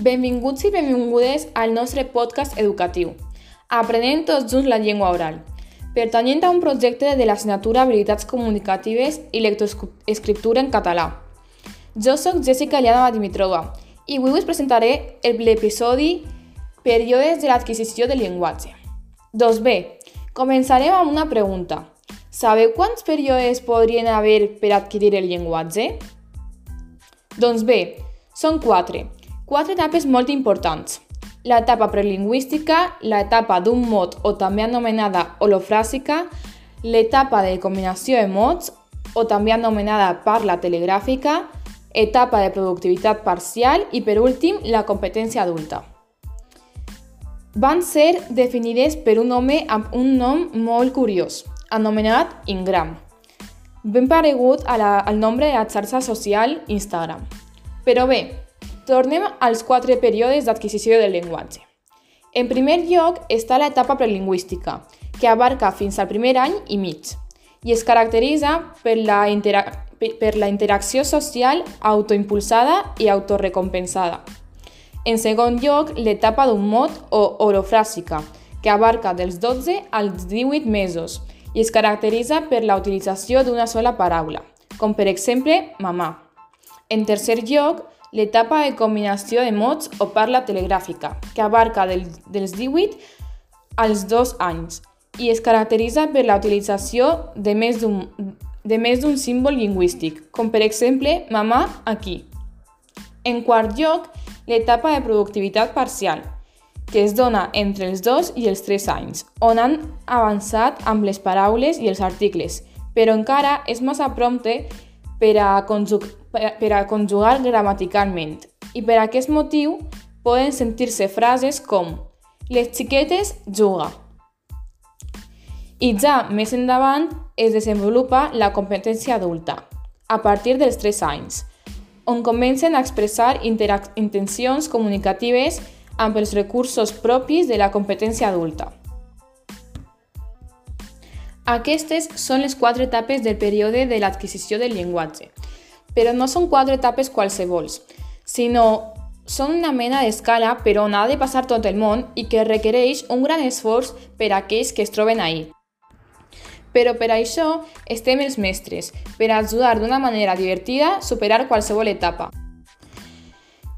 Benvinguts i benvingudes al nostre podcast educatiu, Aprenent tots junts la llengua oral, pertanyent a un projecte de l'assignatura Habilitats Comunicatives i Lectoescriptura en català. Jo sóc Jessica Liana Dimitrova i avui us presentaré l'episodi Períodes de l'adquisició del llenguatge. Doncs bé, començarem amb una pregunta. Sabeu quants períodes podrien haver per adquirir el llenguatge? Doncs bé, són quatre, Quatre etapes molt importants. L'etapa prelingüística, l'etapa d'un mot o també anomenada holofràsica, l'etapa de combinació de mots o també anomenada parla telegràfica, etapa de productivitat parcial i, per últim, la competència adulta. Van ser definides per un home amb un nom molt curiós, anomenat Ingram, ben paregut a la, al nombre de la xarxa social Instagram. Però bé, Tornem als quatre períodes d'adquisició del llenguatge. En primer lloc està l'etapa prelingüística, que abarca fins al primer any i mig, i es caracteritza per la, intera per la interacció social autoimpulsada i autorrecompensada. En segon lloc, l'etapa d'un mot o orofràsica, que abarca dels 12 als 18 mesos i es caracteritza per la utilització d'una sola paraula, com per exemple mamà. En tercer lloc, l'etapa de combinació de mots o parla telegràfica, que abarca del, dels 18 als 2 anys i es caracteritza per la utilització de més d'un símbol lingüístic, com per exemple mamà aquí. En quart lloc, l'etapa de productivitat parcial, que es dona entre els 2 i els 3 anys, on han avançat amb les paraules i els articles, però encara és massa prompte per a, per a conjugar gramaticalment i per aquest motiu poden sentir-se frases com les xiquetes juga. I ja més endavant es desenvolupa la competència adulta, a partir dels 3 anys, on comencen a expressar intencions comunicatives amb els recursos propis de la competència adulta. Aquestes són les quatre etapes del període de l'adquisició del llenguatge, però no són quatre etapes qualsevols, sinó són una mena d'escala per on ha de passar tot el món i que requereix un gran esforç per a aquells que es troben ahí. Però per això estem els mestres, per ajudar d'una manera divertida a superar qualsevol etapa.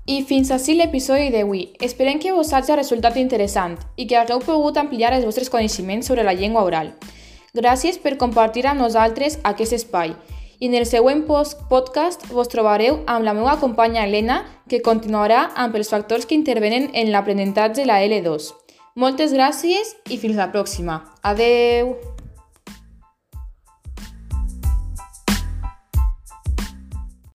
I fins així l'episodi d'avui. Esperem que vos hagi resultat interessant i que hagueu pogut ampliar els vostres coneixements sobre la llengua oral. Gràcies per compartir amb nosaltres aquest espai i en el següent podcast vos trobareu amb la meva companya Helena, que continuarà amb els factors que intervenen en l'aprenentatge de la L2. Moltes gràcies i fins la pròxima. Adeu!